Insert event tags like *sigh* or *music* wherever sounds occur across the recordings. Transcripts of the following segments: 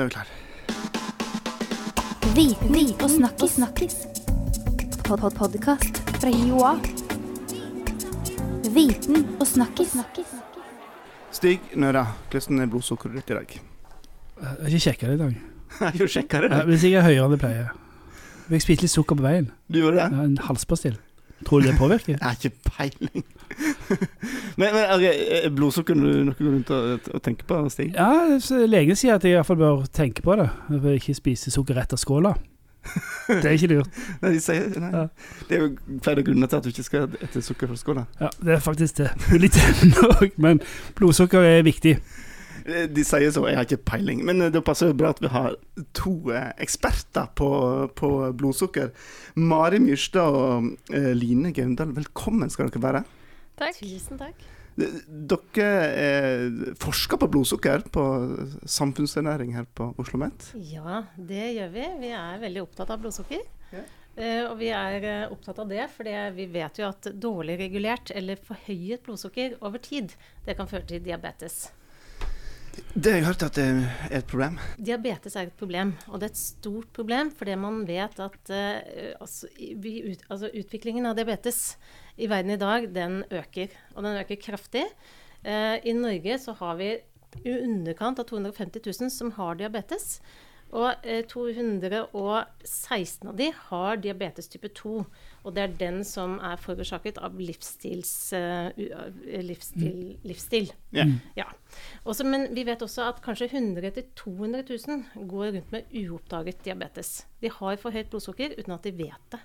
Da er vi klare. Viten og snakkis. snakkis. Pod -pod Podkast fra Joa. Viten og snakkis. Stig Nøra, hvordan er blodsukkeret ditt i dag? Jeg er ikke kjekkere i dag. *laughs* Du kjekkere? Ja, Hvis jeg er høyere enn det pleier. Jeg spiste litt sukker på veien. Du gjorde det? Ja, en halspastill. Tror du det påvirker? Jeg har ikke peiling. *laughs* men, men okay, er blodsukker noe du rundt og tenker på, Stig? Ja, legene Legen sier at jeg fall bør tenke på det. Jeg bør ikke spise sukker rett av skåla. Det er ikke *laughs* lurt. Nei, de sier, nei. Ja. Det er jo flere grunner til at du ikke skal spise sukker fra skåla. Ja, Det er faktisk det. Litt nok, men blodsukker er viktig. Eh, De sier så, jeg har ikke peiling. Men eh, det passer jo bra at vi har to eh, eksperter på, på blodsukker. Mari Myrstad og eh, Line Gaundal, velkommen skal dere være. Takk. Tusen takk. Dere eh, forsker på blodsukker på samfunnsernæring her på Oslo OsloMet. Ja, det gjør vi. Vi er veldig opptatt av blodsukker. Ja. Eh, og vi er eh, opptatt av det fordi vi vet jo at dårlig regulert eller forhøyet blodsukker over tid, det kan føre til diabetes. Det har jeg hørt at det er et problem. Diabetes er et problem, og det er et stort problem fordi man vet at uh, altså, ut, altså, utviklingen av diabetes i verden i dag, den øker. Og den øker kraftig. Uh, I Norge så har vi i underkant av 250 000 som har diabetes. Og eh, 216 av de har diabetes type 2. Og det er den som er forårsaket av livsstils, eh, u- eh, livsstil, livsstil. Ja. Ja. Også, men vi vet også at kanskje 100 000-200 000 går rundt med uoppdaget diabetes. De har for høyt blodsukker uten at de vet det.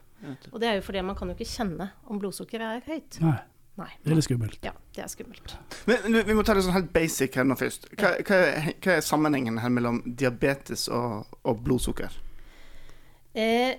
Og det er jo fordi man kan jo ikke kjenne om blodsukkeret er høyt. Nei, Nei. det er litt skummelt. Ja, det er skummelt. Men vi må ta det sånn helt basic her nå først. Hva, hva, er- hva er sammenhengen her mellom diabetes og, og blodsukker? Eh,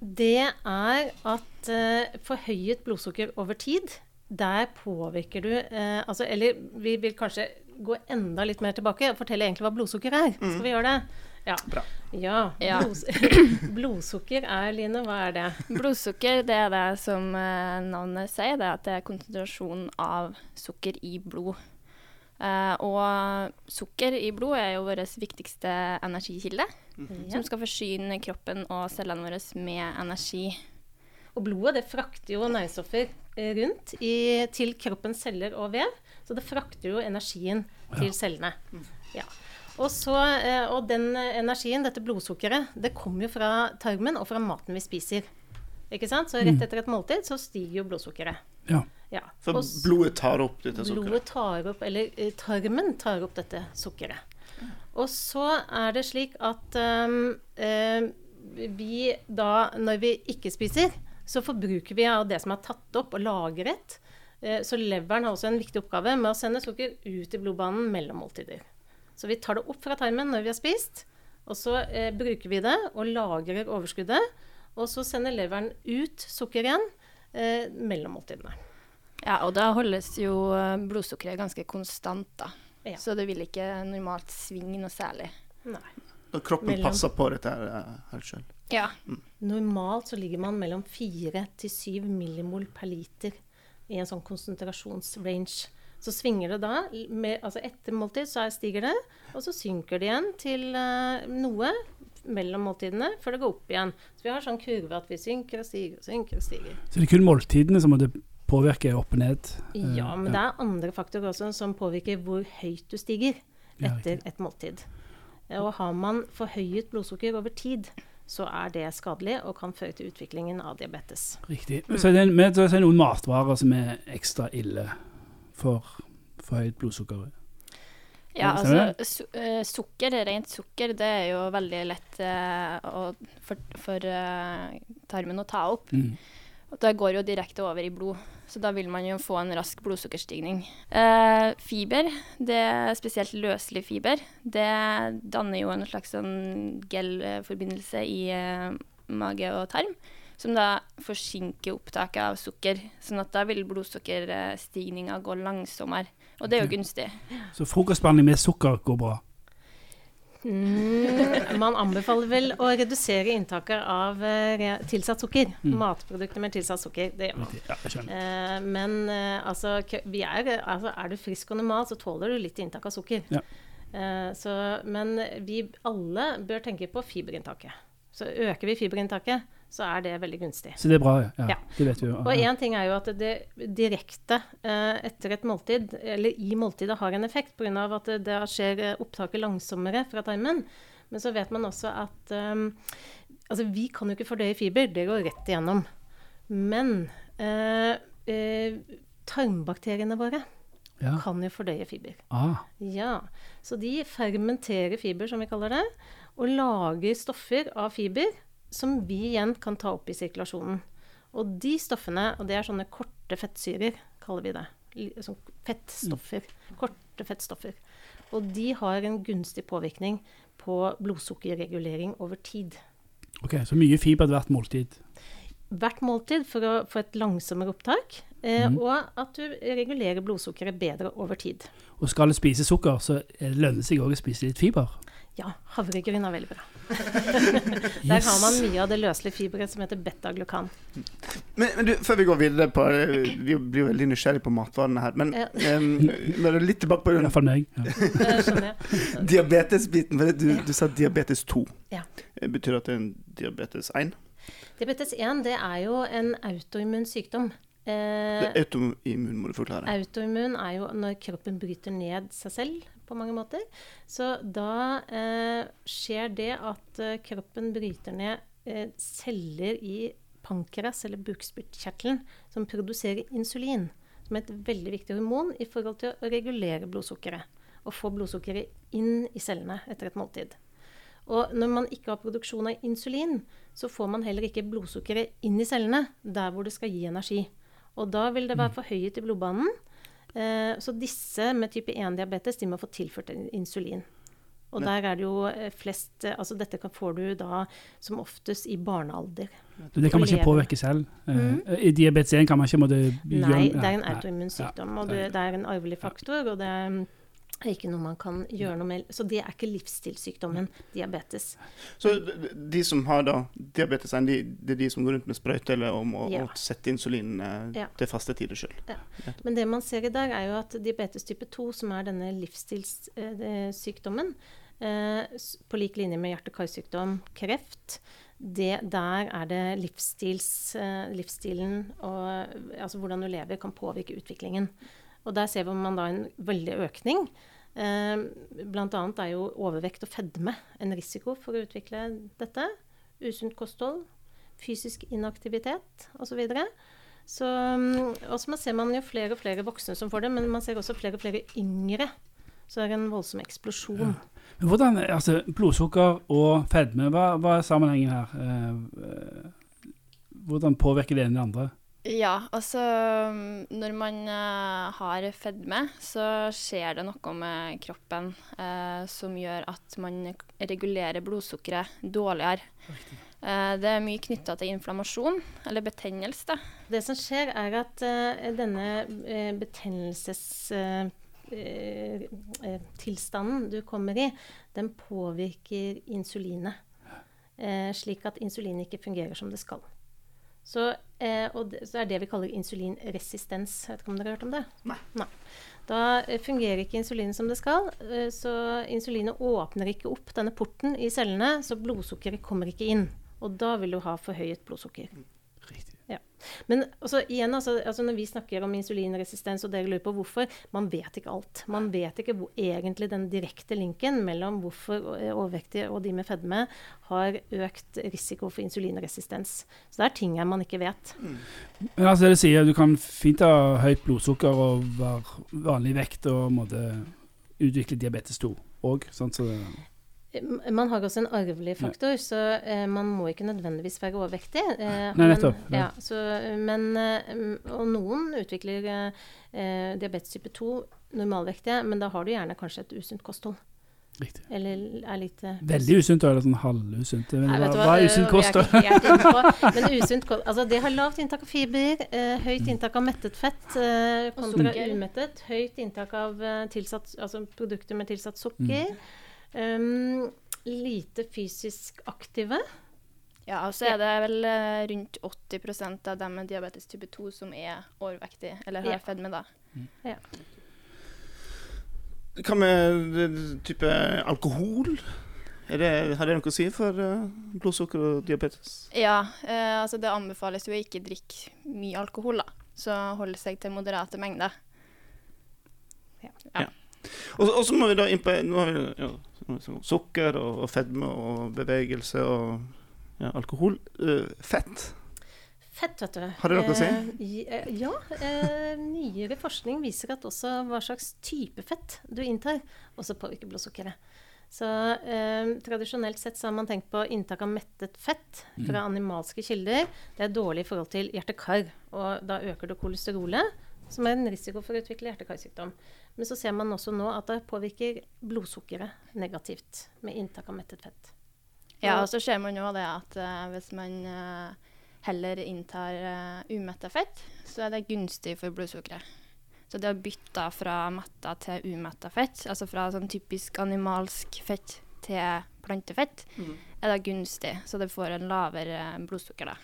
det er at eh, forhøyet blodsukker over tid, der påvirker du eh, altså, Eller vi vil kanskje gå enda litt mer tilbake og fortelle egentlig hva blodsukker er. Skal vi gjøre det? Ja. Bra. Ja. Ja. Blods *coughs* blodsukker er, Line, hva er det? Blodsukker det er det som eh, navnet sier, det er at det er konsentrasjonen av sukker i blod. Eh, og sukker i blod er jo vår viktigste energikilde, Ja. som skal forsyne kroppen og cellene våre med energi. Og blodet det frakter jo næringsstoffer eh, rundt i, til kroppens celler og vev. Så det frakter jo energien til cellene. Ja. Og, så, eh, og den eh, energien, dette blodsukkeret, det kommer jo fra tarmen og fra maten vi spiser. Ikke sant? Så rett etter et måltid så stiger jo blodsukkeret. Ja. Ja. Så Og blodet tar opp dette sukkeret? Blodet tar opp, eller eh, tarmen tar opp dette sukkeret. Og så er det slik at ehm, eh, vi da, når vi ikke spiser, så forbruker vi av det som er tatt opp og lagret. Eh, så leveren har også en viktig oppgave med å sende sukker ut i blodbanen mellom måltider. Så vi tar det opp fra tarmen når vi har spist, og så eh, bruker vi det og lagrer overskuddet. Og så sender leveren ut sukker igjen eh, mellom måltidene. Ja, og da holdes jo eh, blodsukkeret ganske konstant, da. Ja. Så det vil ikke normalt svinge noe særlig. Nei. Og kroppen Mellom- passer på dette her eh, helt sjøl? Ja. Normalt så ligger man mellom 4 til 7 millimol per liter i en sånn konsentrasjonsrange. Så svinger det da, med, altså etter måltid så er- stiger det, og så synker det igjen til uh, noe mellom måltidene før det går opp igjen. Så vi har sånn kurve at vi synker og stiger og synker og stiger. Så det er kun måltidene som måtte påvirke opp og ned? Uh, Ja, men det er andre faktorer også som påvirker hvor høyt du stiger Ja, etter et måltid. Og har man forhøyet blodsukker over tid, så er det skadelig og kan føre til utviklingen av diabetes. Riktig. Så er det, så er det noen matvarer som er ekstra ille for for høyt blodsukker. Ja, altså su eh, sukker, rent sukker, det er jo veldig lett eh, å, for, for eh, tarmen å ta opp. Mm. Og det går jo direkte over i blod, så da vil man jo få en rask blodsukkerstigning. Eh, fiber, det spesielt løselig fiber, det danner jo en slags sånn gel-forbindelse i eh, mage og tarm, som da forsinker opptaket av sukker, sånn at da vil blodsukkerstigninga gå langsommere. Og det er jo gunstig. Så frokostbehandling med sukker går bra. Mm, man anbefaler vel å redusere inntaket av uh, tilsatt sukker. Mm. Matprodukter med tilsatt sukker. Det gjør man. Ja, uh. Eh, men uh, altså, vi er, altså, er du frisk og normal, så tåler du litt inntak av sukker. Ja. Eh, så, men vi alle bør tenke på fiberinntaket. Så øker vi fiberinntaket, så er det veldig gunstig. Så det er bra, ja. ja. Det vet vi jo. Og én ting er jo at det direkte eh, etter et måltid, eller i måltidet, har en effekt pga. at det, skjer eh, opptaket langsommere fra tarmen. Men så vet man også at um, Altså, vi kan jo ikke fordøye fiber, det går rett igjennom. Men eh, eh, tarmbakteriene våre ja. kan jo fordøye fiber. Ah, Ja, så de fermenterer fiber, som vi kaller det, og lager stoffer av fiber som vi igjen kan ta opp i sirkulasjonen. Og de stoffene, og det er sånne korte fettsyrer, kaller vi det. Sånn fettstoffer. Korte fettstoffer. Og de har en gunstig påvirkning på blodsukkerregulering over tid. ok, Så mye fiber til hvert måltid. Hvert måltid for å få et langsommere opptak, eh, mm. og at du regulerer blodsukkeret bedre over tid. Og skal du spise sukker, så lønner det seg òg å spise litt fiber. Ja, havregryn er veldig bra. *laughs* Der har man mye av det løselige fiberet som heter beta-glukan. Men, men du, før vi går videre på Vi blir jo veldig nysgjerrige på matvarene her. Men Ja. um, litt tilbake på den Iallfall meg. Ja. *laughs* Diabetesbiten. For du, du sa diabetes 2. Ja. Eh, Betyr det at det er en diabetes 1? Diabetes 1 det er jo en autoimmun sykdom. Det Eh, er autoimmun, må du forklare. autoimmun er jo når kroppen bryter ned seg selv på mange måter. Så da eh, skjer det at eh, kroppen bryter ned eh, celler i pankreas, eller bukspyttkjertelen, som produserer insulin. Som er et veldig viktig hormon i forhold til å regulere blodsukkeret. Og få blodsukkeret inn i cellene etter et måltid. Og når man ikke har produksjon av insulin, så får man heller ikke blodsukkeret inn i cellene, der hvor det skal gi energi. Og da vil det være forhøyet i blodbanen. Eh, så disse med type 1-diabetes de må få tilført insulin. Og der er det jo eh, flest eh, Altså dette får du da som oftest i barnealder. Det kan man ikke påvirke selv. Mm. I diabetes 1 kan man ikke måtte Nei, det er en autoimmun sykdom. Og det, det er en arvelig faktor, og det er ikke noe man kan gjøre noe med. Så det er ikke livsstilssykdommen diabetes. Så de, som har da diabetes 1, de, det er de som går rundt med sprøyte eller om å, Ja. sette insulin eh, Ja. til faste tider sjøl? Men det man ser i dag, er jo at diabetes type 2, som er denne livsstilssykdommen, eh, på lik linje med hjerte-karsykdom, kreft, det, der er det livsstils, eh, livsstilen og altså hvordan du lever, kan påvirke utviklingen. Og der ser man da en veldig økning. Eh, blant annet er jo overvekt og fedme en risiko for å utvikle dette. Usunt kosthold, fysisk inaktivitet osv. Så, mm, og så man ser man jo flere og flere voksne som får det, men man ser også flere og flere yngre. Så det er en voldsom eksplosjon. Men hvordan, altså, Blodsukker og fedme, hva, hva er sammenhengen her? Eh, eh, hvordan påvirker det ene det andre? Ja, altså Når man uh, har fedme, så skjer det noe med kroppen uh, som gjør at man regulerer blodsukkeret dårligere. Uh, det er mye knytta til inflammasjon, eller betennelse. da. Det som skjer, er at denne uh, betennelsestilstanden du kommer i, den påvirker insulinet. eh, slik at insulinet ikke fungerer som det skal. Så, eh, og det, så er det vi kaller insulinresistens. Jeg vet ikke om dere har hørt om det? Nei. Da eh, fungerer ikke insulinet som det skal. eh, så insulinet åpner ikke opp denne porten i cellene, så blodsukkeret kommer ikke inn. Og da vil du ha forhøyet blodsukker. Riktig. Men altså, igjen, altså, altså når vi snakker om insulinresistens, og dere lurer på hvorfor, man vet ikke alt. Man vet ikke hvor, egentlig den direkte linken mellom hvorfor overvektige og de med fedme har økt risiko for insulinresistens. Så det er ting her man ikke vet. Men altså det sier Du kan fint ha høyt blodsukker og være vanlig vekt og måtte utvikle diabetes 2 òg. Så det- Man har også en arvelig faktor, så eh, man må ikke nødvendigvis være overvektig. Eh, Nei, nettopp, Men, ja, så, men, eh, mm, og noen utvikler eh, diabetes type 2 normalvektige, men da har du gjerne kanskje et usunt kosthold. Riktig. Eller er litt eh, Veldig usunt eller sånn halvusunt. Hva, hva er usunt vi kost? da? ikke inne på, *laughs* Men usunt kost Altså, det har lavt inntak av fiber, eh, høyt inntak av mettet fett kontra umettet. Høyt inntak av tilsatt, altså produkter med tilsatt sukker. Um, lite fysisk aktive. Ja, og så er det vel eh, rundt 80% av dem med diabetes type 2 som er overvektige, eller har Ja. fedme, da. Ja hva med eh, type alkohol? Er det, har det noe å si for eh, blodsukker og diabetes? Ja, eh, altså det anbefales jo å ikke drikke mye alkohol, da. Så holde seg til moderate mengder. Ja og så må vi da inn på nå har vi, ja, sukker og, og fedme og bevegelse og ja, alkohol. Eh, fett. Fett, vet du. Har det noe å si? Eh, eh, ja. Eh, nyere forskning viser at også hva slags type fett du inntar, også påvirker blodsukkeret. Så eh, tradisjonelt sett så har man tenkt på inntak av mettet fett fra animalske kilder. Det er dårlig i forhold til hjerte-kar, og da øker du kolesterolet, som er en risiko for å utvikle hjerte-karsykdom. Men så ser man også nå at det påvirker blodsukkeret negativt med inntak av mettet fett. Ja, og så ser man jo det at uh, hvis man uh, heller inntar uh, umetta fett, så er det gunstig for blodsukkeret. Så det å bytte fra metta til umetta fett, altså fra sånn typisk animalsk fett til plantefett, er da gunstig. Så det får en lavere eh, blodsukker da.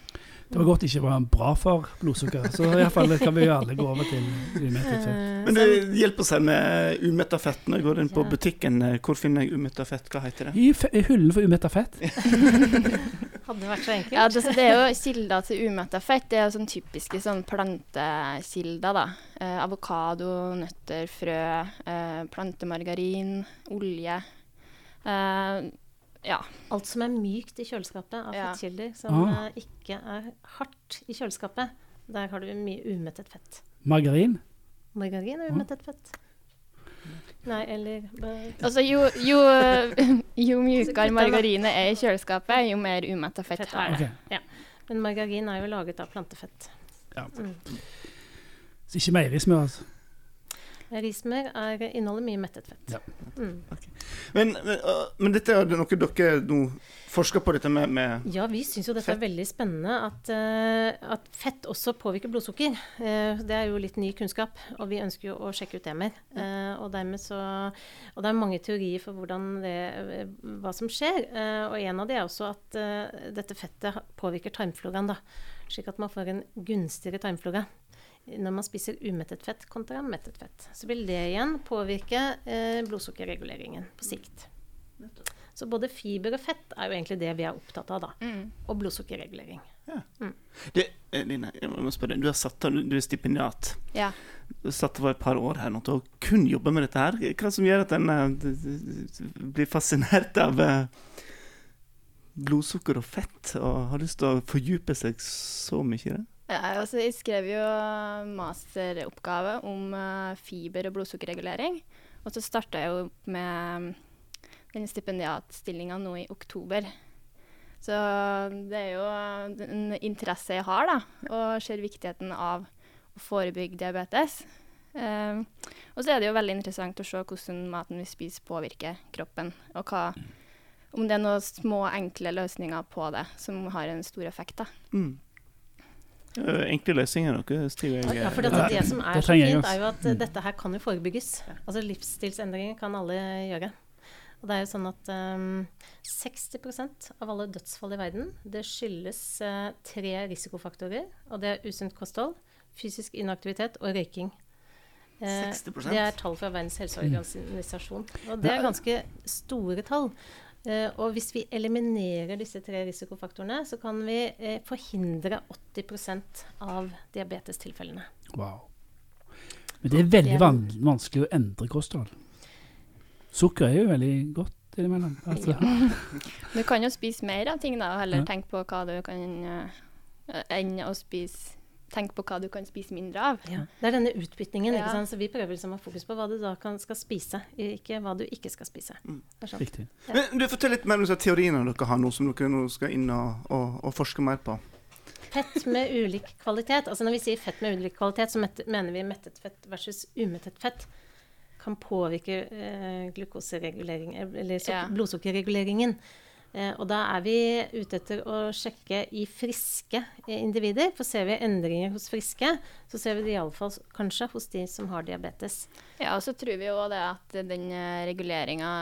Det var godt ikke var bra for blodsukkeret, så iallfall kan vi jo alle gå over til umettet fett. Eh, Men det hjelper seg med umetta fett når jeg går inn på Ja. butikken. Hvor finner jeg umetta fett? Hva heter det? I, i hyllen for umetta fett. *laughs* hadde vært så enkelt. Ja, det, så det er jo kilder til umetta fett. Det er jo sånn typiske sånn plantekilder, da. Eh, avokado, nøtter, frø, eh, plantemargarin, olje. Eh, ja. Alt som er mykt i kjøleskapet av Ja. fettkilder, som Ah. eh, ikke er hardt i kjøleskapet, der har du mye umettet fett. Margarin. Margarin er umettet fett. Nei, eller bare Altså, jo, jo, *laughs* jo mjukere margarinet er i kjøleskapet, jo mer umetta fett Fett er det. Ok. Men margarin er jo laget av plantefett. Ja. Mm. Så ikke meierismør, altså. Rismør er, inneholder mye mettet fett. Ja. Mm. Men, men, øh, men dette er noe dere nå forsker på, dette med, med Ja, vi syns jo dette er veldig spennende at, eh, at fett også påvirker blodsukker. Eh, det er jo litt ny kunnskap, og vi ønsker jo å sjekke ut det mer. Og så Og det er mange teorier for det, hva som skjer. Og en av de er også at dette fettet påvirker tarmfloraen, da. Slik at man får en gunstigere tarmflora når man spiser umettet fett kontra mettet fett. Så vil det igjen påvirke eh, blodsukkerreguleringen på sikt. Så både fiber og fett er jo egentlig det vi er opptatt av, da. Mm. Og blodsukkerregulering. det, eh, Line, jeg må spørre deg, du, satt, du er stipendiat. Ja. Du har satt for et par år her nå til å kun jobbe med dette her. Hva som gjør at en eh, blir fascinert av eh, blodsukker og fett, og har lyst til å fordype seg så mye i det? Ja, altså, jeg skrev jo masteroppgave om eh, fiber- og blodsukkerregulering. Og så starta jeg jo med den stipendiatstillinga nå i oktober. Så det er jo en interesse jeg har, da, og ser viktigheten av å forebygge diabetes. Eh, og så er det jo veldig interessant å se hvordan maten vi spiser påvirker kroppen, og hva, om det er noen små, enkle løsninger på det som har en stor effekt. da. Mm. Eh, Enkle løsninger, dere skriver jeg. Ja, for det, eh, det som er så fint, er jo at eh, dette her kan jo forebygges. Altså livsstilsendringer kan alle gjøre. Og det er jo sånn at um, 60% av alle dødsfall i verden, det skyldes uh, tre risikofaktorer. Og det er usunt kosthold, fysisk inaktivitet og røyking. Uh, 60%? Det er tall fra Verdens helseorganisasjon. Og det er ganske store tall. Eh, og hvis vi eliminerer disse tre risikofaktorene, så kan vi eh, forhindre 80% av diabetestilfellene. Wow. Men det er veldig van vanskelig å endre kosthold. Sukker er jo veldig godt innimellom. Altså. *laughs* Du kan jo spise mer av ting, da, og heller Ja. tenke på hva du kan eh, Enn å spise Tenk på hva du kan spise mindre av. Det er denne utbytningen. Ja. ikke sant? Så vi prøver liksom å ha fokus på hva du da kan, skal spise, ikke hva du ikke skal spise. Mm. Riktig. Ja. Men du Fortell litt mer om disse teoriene dere har nå, som dere nå skal inn og, og, og forske mer på. Fett med ulik kvalitet. Altså Når vi sier fett med ulik kvalitet, så mener vi mettet fett versus umettet fett kan påvirke eh, glukoseregulering, eller Ja. blodsukkerreguleringen. Eh, og da er vi ute etter å sjekke i friske eh, individer. For ser vi endringer hos friske, så ser vi det iallfall kanskje hos de som har diabetes. Ja, og så tror vi jo det at den reguleringa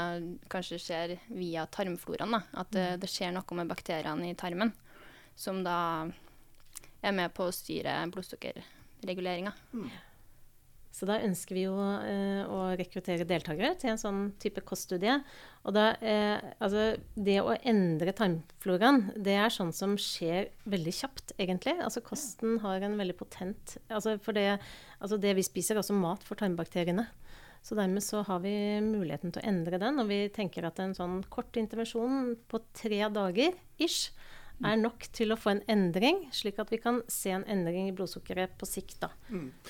kanskje skjer via tarmfloraen. Da. At det, det skjer noe med bakteriene i tarmen som da er med på å styre blodsukkerreguleringa. Så da ønsker vi jo eh, å rekruttere deltakere til en sånn type koststudie. Og da, eh, altså, det å endre tarmfloraen, det er sånn som skjer veldig kjapt, egentlig. Altså kosten har en veldig potent altså, For det, altså, det vi spiser, er også mat for tarmbakteriene. Så dermed så har vi muligheten til å endre den. Og vi tenker at en sånn kort intervensjon på tre dager ish er nok til å få en endring, slik at vi kan se en endring i blodsukkeret på sikt. da.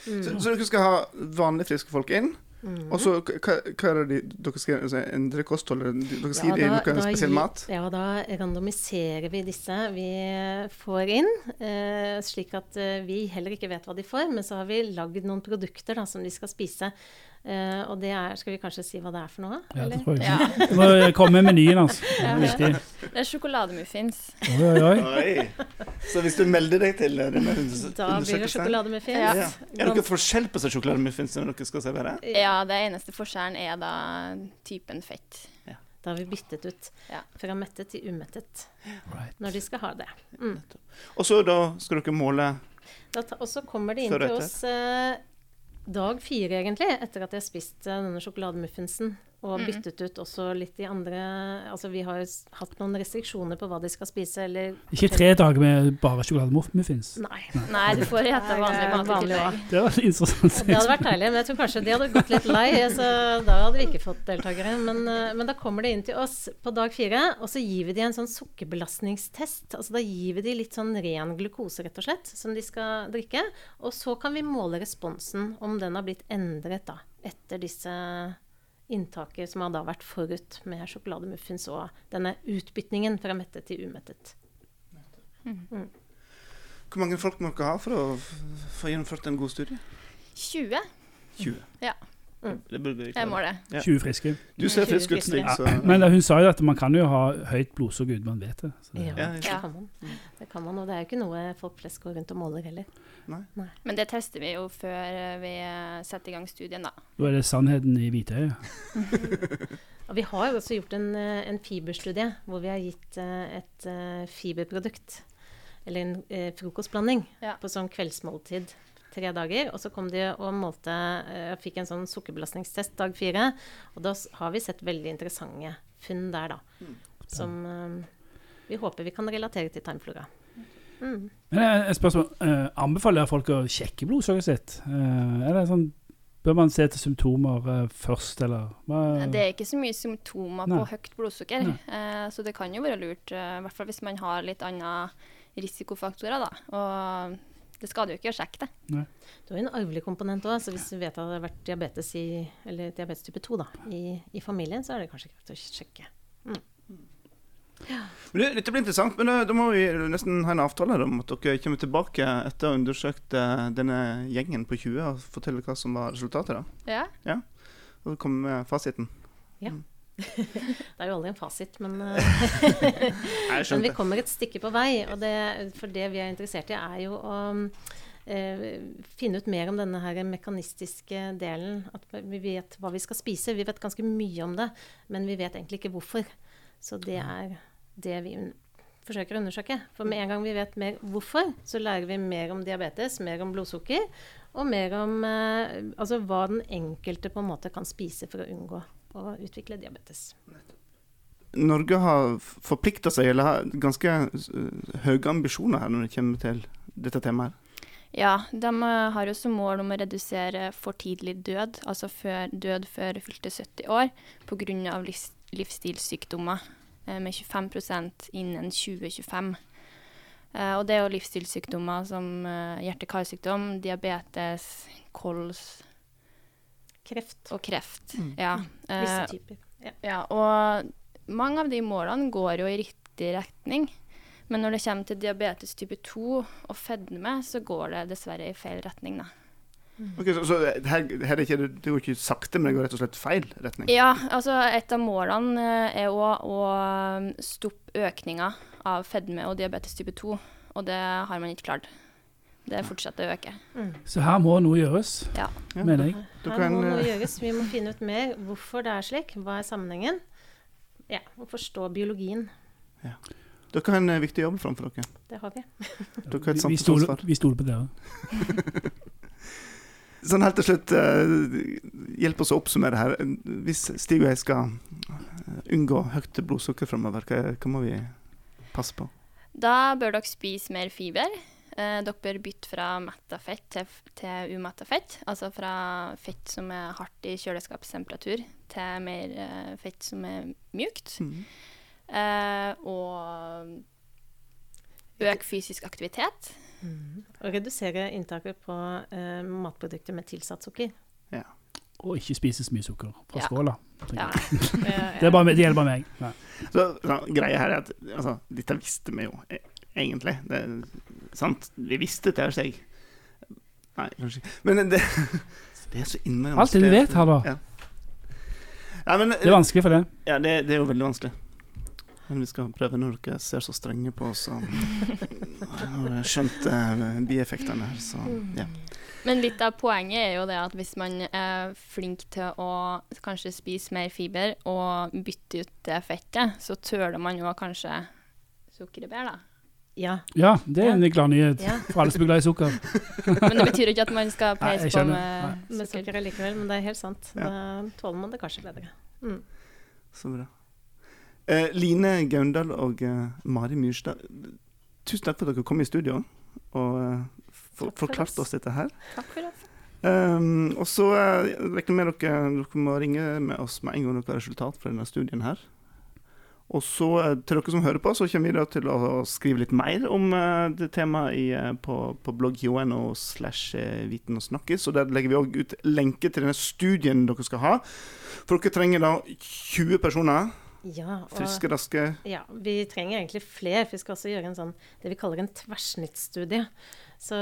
Så, så dere skal ha vanlige friske folk inn? Mm. Og så hva, hva er det dere skal altså, endre kostholdet? Dere skal gi dem noe spesiell gir- mat? Ja, da randomiserer vi disse vi får inn, eh, slik at eh, vi heller ikke vet hva de får. Men så har vi lagd noen produkter da, som de skal spise. Eh, og det er Skal vi kanskje si hva det er for noe? Ja, det tror jeg. Ja. Du må komme med menyen, altså. *laughs* Det er viktig. Det er sjokolademuffins. Oi, oi, oi. Oi. Så hvis du melder deg til denne Da blir det sjokolademuffins. Ja. ja. Er noen forskjell på sjokolademuffins når dere skal servere? Ja, det eneste forskjellen er da typen fett. Da har vi byttet ut Ja. fra mettet til umettet Right. når de skal ha det. Mm. Og så da skal dere måle Da ta, og så kommer de inn til oss eh, dag fire, egentlig, etter at de har spist eh, denne sjokolademuffinsen. Og Mm. byttet ut også litt de andre Altså, vi har hatt noen restriksjoner på hva de skal spise, eller Ikke tre dager med bare sjokolademuffins. Nei. Nei, du får gjette vanlig mat i Vanlig tillegg. Det var interessant. Det hadde vært deilig, men jeg tror kanskje de hadde gått litt lei. Så da hadde vi ikke fått deltakere. Men, eh, men da kommer de inn til oss på dag fire, og så gir vi de en sånn sukkerbelastningstest. Altså da gir vi de litt sånn ren glukose, rett og slett, som de skal drikke. Og så kan vi måle responsen, om den har blitt endret da, etter disse inntaket som har da vært forut med sjokolademuffins og denne utbytningen fra mettet til umettet. Hvor mange folk må dere ha for å få gjennomført en god studie? 20 20. Ja. Mm. Det burde vi klare. Jeg må det. Ja. 20 friske. Du ser frisk ut. Stig, Ja, men hun sa jo at man kan jo ha høyt blodsukker uten man vet det. Så det Ja, Ja, det kan man. Det kan man, og det er jo ikke noe folk flest går rundt og måler heller. Men det tester vi jo før vi setter i gang studien, da. da er det sannheten i hvitøyet. *laughs* Og vi har jo også gjort en, eh, en fiberstudie hvor vi har gitt eh, et eh, fiberprodukt, eller en frokostblanding, Ja. på sånn kveldsmåltid tre dager. Og så kom de og målte og Fikk en sånn sukkerbelastningstest dag fire. Og da har vi sett veldig interessante funn der, da. Som eh, vi håper vi kan relatere til tarmflora. Mm. Men eh, et spørsmål. anbefaler anbefaler folk å sjekke blodsukkeret sitt? Eh, er det sånn Bør man se til symptomer eh, først, eller hva? Det er ikke så mye symptomer Nei. på høyt blodsukker, Nei. eh, så det kan jo være lurt, eh, i hvert fall hvis man har litt andre risikofaktorer, da. Og det skader jo ikke å sjekke det. Du har jo en arvelig komponent òg, så hvis vi vet at det har vært diabetes, i, eller diabetes type 2 da, i, i familien, så er det kanskje greit å sjekke. Men det, Dette blir interessant, men da, da må vi nesten ha en avtale om at dere kommer tilbake etter å ha undersøkt eh, denne gjengen på 20 og fortelle hva som var resultatet. da. Ja. Og så med fasiten. Det er jo aldri en fasit, men, *laughs* eh, men vi kommer et stykke på vei. Og det, for det vi er interessert i, er jo å eh, finne ut mer om denne her mekanistiske delen. At vi vet hva vi skal spise. Vi vet ganske mye om det, men vi vet egentlig ikke hvorfor. Så det er det vi forsøker å undersøke. For med en gang vi vet mer hvorfor, så lærer vi mer om diabetes, mer om blodsukker, og mer om eh, altså hva den enkelte på en måte kan spise for å unngå å utvikle diabetes. Norge har forplikta seg, eller har ganske eh, høye ambisjoner her når det kommer til dette temaet. Ja, de eh, har jo som mål om å redusere for tidlig død, altså før, død før fylte 70 år, pga. Livs, livsstilssykdommer eh, med 25% innen 2025. Eh, og det er jo livsstilssykdommer som hjerte-karsykdom, diabetes, kols Kreft. og kreft. Mm. Ja. Visse Eh, typer. Ja. ja, og mange av de målene går jo i riktig retning. Men når det kommer til diabetes type 2 og fedme, så går det dessverre i feil retning, da. Okay, så, så her, her er ikke, det går ikke sakte, men det går rett og slett feil retning. Ja, altså et av målene eh, er òg å stoppe økninga av fedme og diabetes type 2, og det har man ikke klart. Det fortsetter å øke. Mm. Så her må noe gjøres, Ja. Ja. mener jeg. Her må noe gjøres. Vi må finne ut mer hvorfor det er slik. Hva er sammenhengen? Ja, og forstå biologien. Dere har en eh, viktig jobb framfor dere. Det har vi. *laughs* Dere har et Vi, vi, stoler, vi stoler på dere. *laughs* sånn helt til slutt, eh, hjelp oss å oppsummere her. Hvis Stig og jeg skal eh, unngå høyt blodsukker framover, hva, hva må vi passe på? Da bør dere spise mer fiber. Eh, dere bør bytte fra metta fett til, til umetta fett. Altså fra fett som er hardt i kjøleskapstemperatur, til mer eh, fett som er mjukt. Mm. Eh, og øk fysisk aktivitet. Og redusere inntaket på eh, matprodukter med tilsatt sukker. Ja. Og ikke spise så mye sukker fra Ja. skåla. Ja. *laughs* Det, er bare, det gjelder bare meg. Ja. Så, så, greia her er at altså, dette visste vi jo e- egentlig. Det, sant? Vi visste til seg. Nei, kanskje. Men det, *laughs* det er så innmari Alt det du vet her, da. Ja. Ja, men, Det er vanskelig for det. Ja, det, det er jo veldig vanskelig. Men vi skal prøve når dere ser så strenge på oss. Og *laughs* har jeg skjønte eh, bieffektene her, så ja. Men litt av poenget er jo det at hvis man er flink til å kanskje spise mer fiber og bytte ut det fettet, så tøler man jo kanskje sukkeret bedre, da. Ja. Ja, det er en glad nyhet Ja. for alle som er glad i sukker. *laughs* Men det betyr ikke at man skal peise på med Med sukker. likevel, men det er helt sant. Ja. Da tåler man det kanskje bedre. Mm. Så bra. Eh, Line Gaundal og eh, Mari Myrstad, tusen takk for at dere kom i studio og eh, for, for forklarte oss. oss dette her. Takk for oss. Um, og så uh, regner jeg med dere, dere må ringe med oss med en gang dere har resultat fra denne studien her. Og så eh, til dere som hører på, så kommer vi da til å skrive litt mer om eh, det temaet i, eh, på, på blogg.no slash viten og snakkes. Og der legger vi òg ut lenke til denne studien dere skal ha. For dere trenger da 20 personer. Ja, og Friske, raske. ja, vi trenger egentlig flere. for Vi skal også gjøre en sånn, det vi kaller en tverrsnittstudie. Så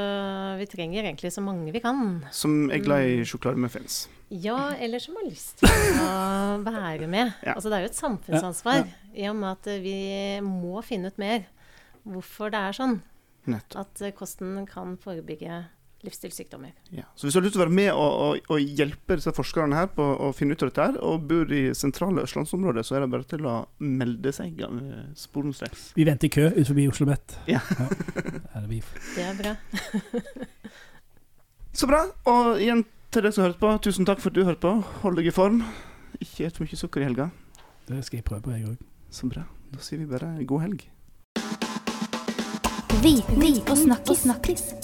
vi trenger egentlig så mange vi kan. Som er glad sjokolade i sjokolademuffins. Ja, eller som har lyst til å *laughs* være med. Ja. Altså, det er jo et samfunnsansvar i og med at vi må finne ut mer hvorfor det er sånn Nettopp. at kosten kan forebygge livsstilssykdommer. Ja. Så hvis du har lyst til å være med og, og, og hjelpe disse forskerne her på å finne ut av dette, her, og bor i sentrale østlandsområdet, så er det bare til å melde seg uh, sporenstreks. Vi venter i kø ut forbi Oslo Met. Ja. Ja, det Det er bra. *laughs* Så bra. Og igjen til deg som hørte på, tusen takk for at du hørte på. Hold deg i form. Ikke et for mye sukker i helga. Det skal jeg prøve på, jeg òg. Så bra. Da sier vi bare god helg. Viten og snakkis.